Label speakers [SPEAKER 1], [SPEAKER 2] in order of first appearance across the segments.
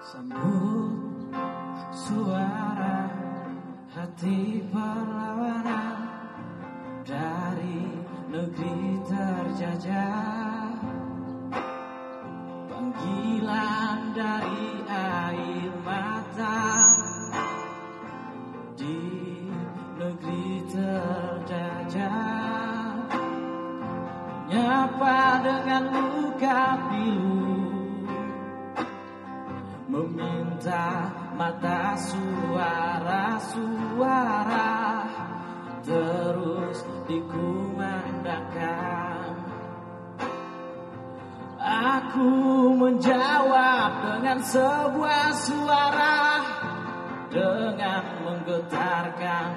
[SPEAKER 1] Sambut suara hati perlawanan dari negeri terjajah. Panggilan dari air mata di negeri terjajah. Nyapa dengan luka pilu Meminta mata suara-suara Terus dikumandangkan. Aku menjawab dengan sebuah suara Dengan menggetarkan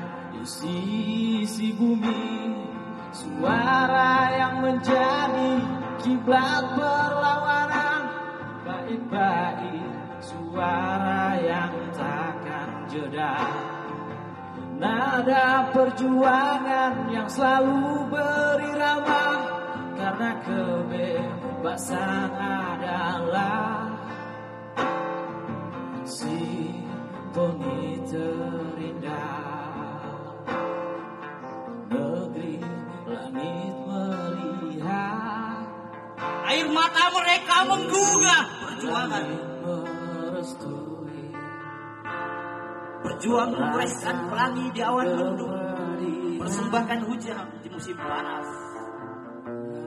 [SPEAKER 1] isi-isi bumi. Suara yang menjadi kiblat perlawanan suara yang takkan jeda. Nada perjuangan yang selalu berirama Karena kebebasan adalah Simponi terindah Negeri langit melihat.
[SPEAKER 2] Air mata mereka menggugah. Perjuangan. Berjuang membereskan pelangi di awan mendung. Persembahkan hujan di musim panas.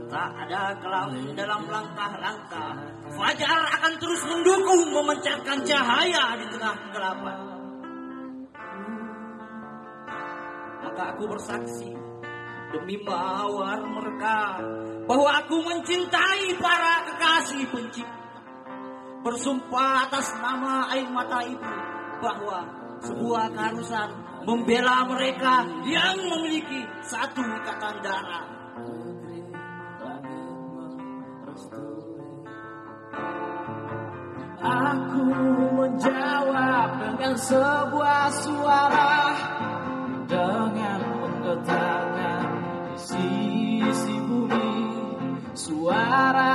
[SPEAKER 2] Tak ada kelam dalam langkah-langkah. Fajar akan terus mendukung memancarkan cahaya di tengah kegelapan. Maka aku bersaksi demi mawar mereka bahwa aku mencintai para kekasih pencipta. Bersumpah atas nama air mata ibu bahwa sebuah keharusan membela mereka yang memiliki satu ikatan darah.
[SPEAKER 1] Aku menjawab dengan sebuah suara Dengan menggetarkan sisi bumi Suara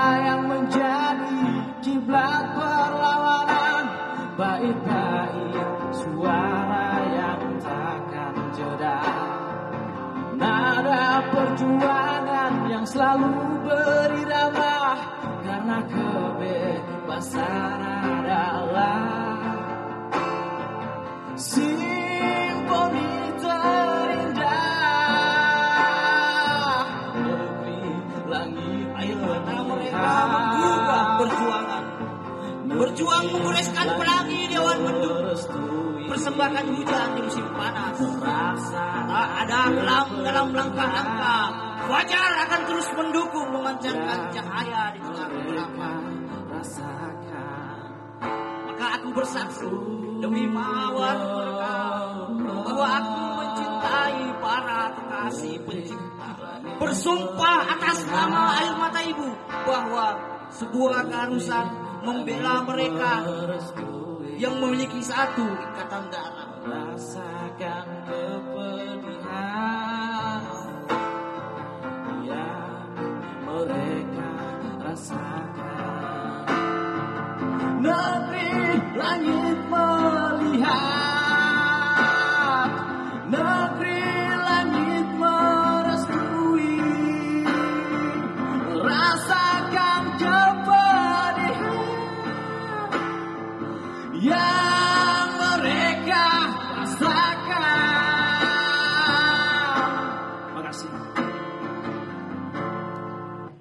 [SPEAKER 1] perjuangan yang selalu berirama Karena kebebasan
[SPEAKER 2] Menggoreskan pelangi di awan mendung. Persembahkan hujan di musim panas. Tak ada kelam dalam langkah-langkah. Fajar akan terus mendukung memancarkan cahaya di tengah kegelapan. Maka aku bersaksi demi mawar mereka bahwa aku mencintai para kekasih pencipta. Bersumpah atas nama air mata ibu bahwa sebuah keharusan membela mereka yang memiliki satu ikatan darah.
[SPEAKER 1] rasakan kepedihan. Yang mereka rasakan. Negeri langit melihat. Negeri langit merestui. Rasakan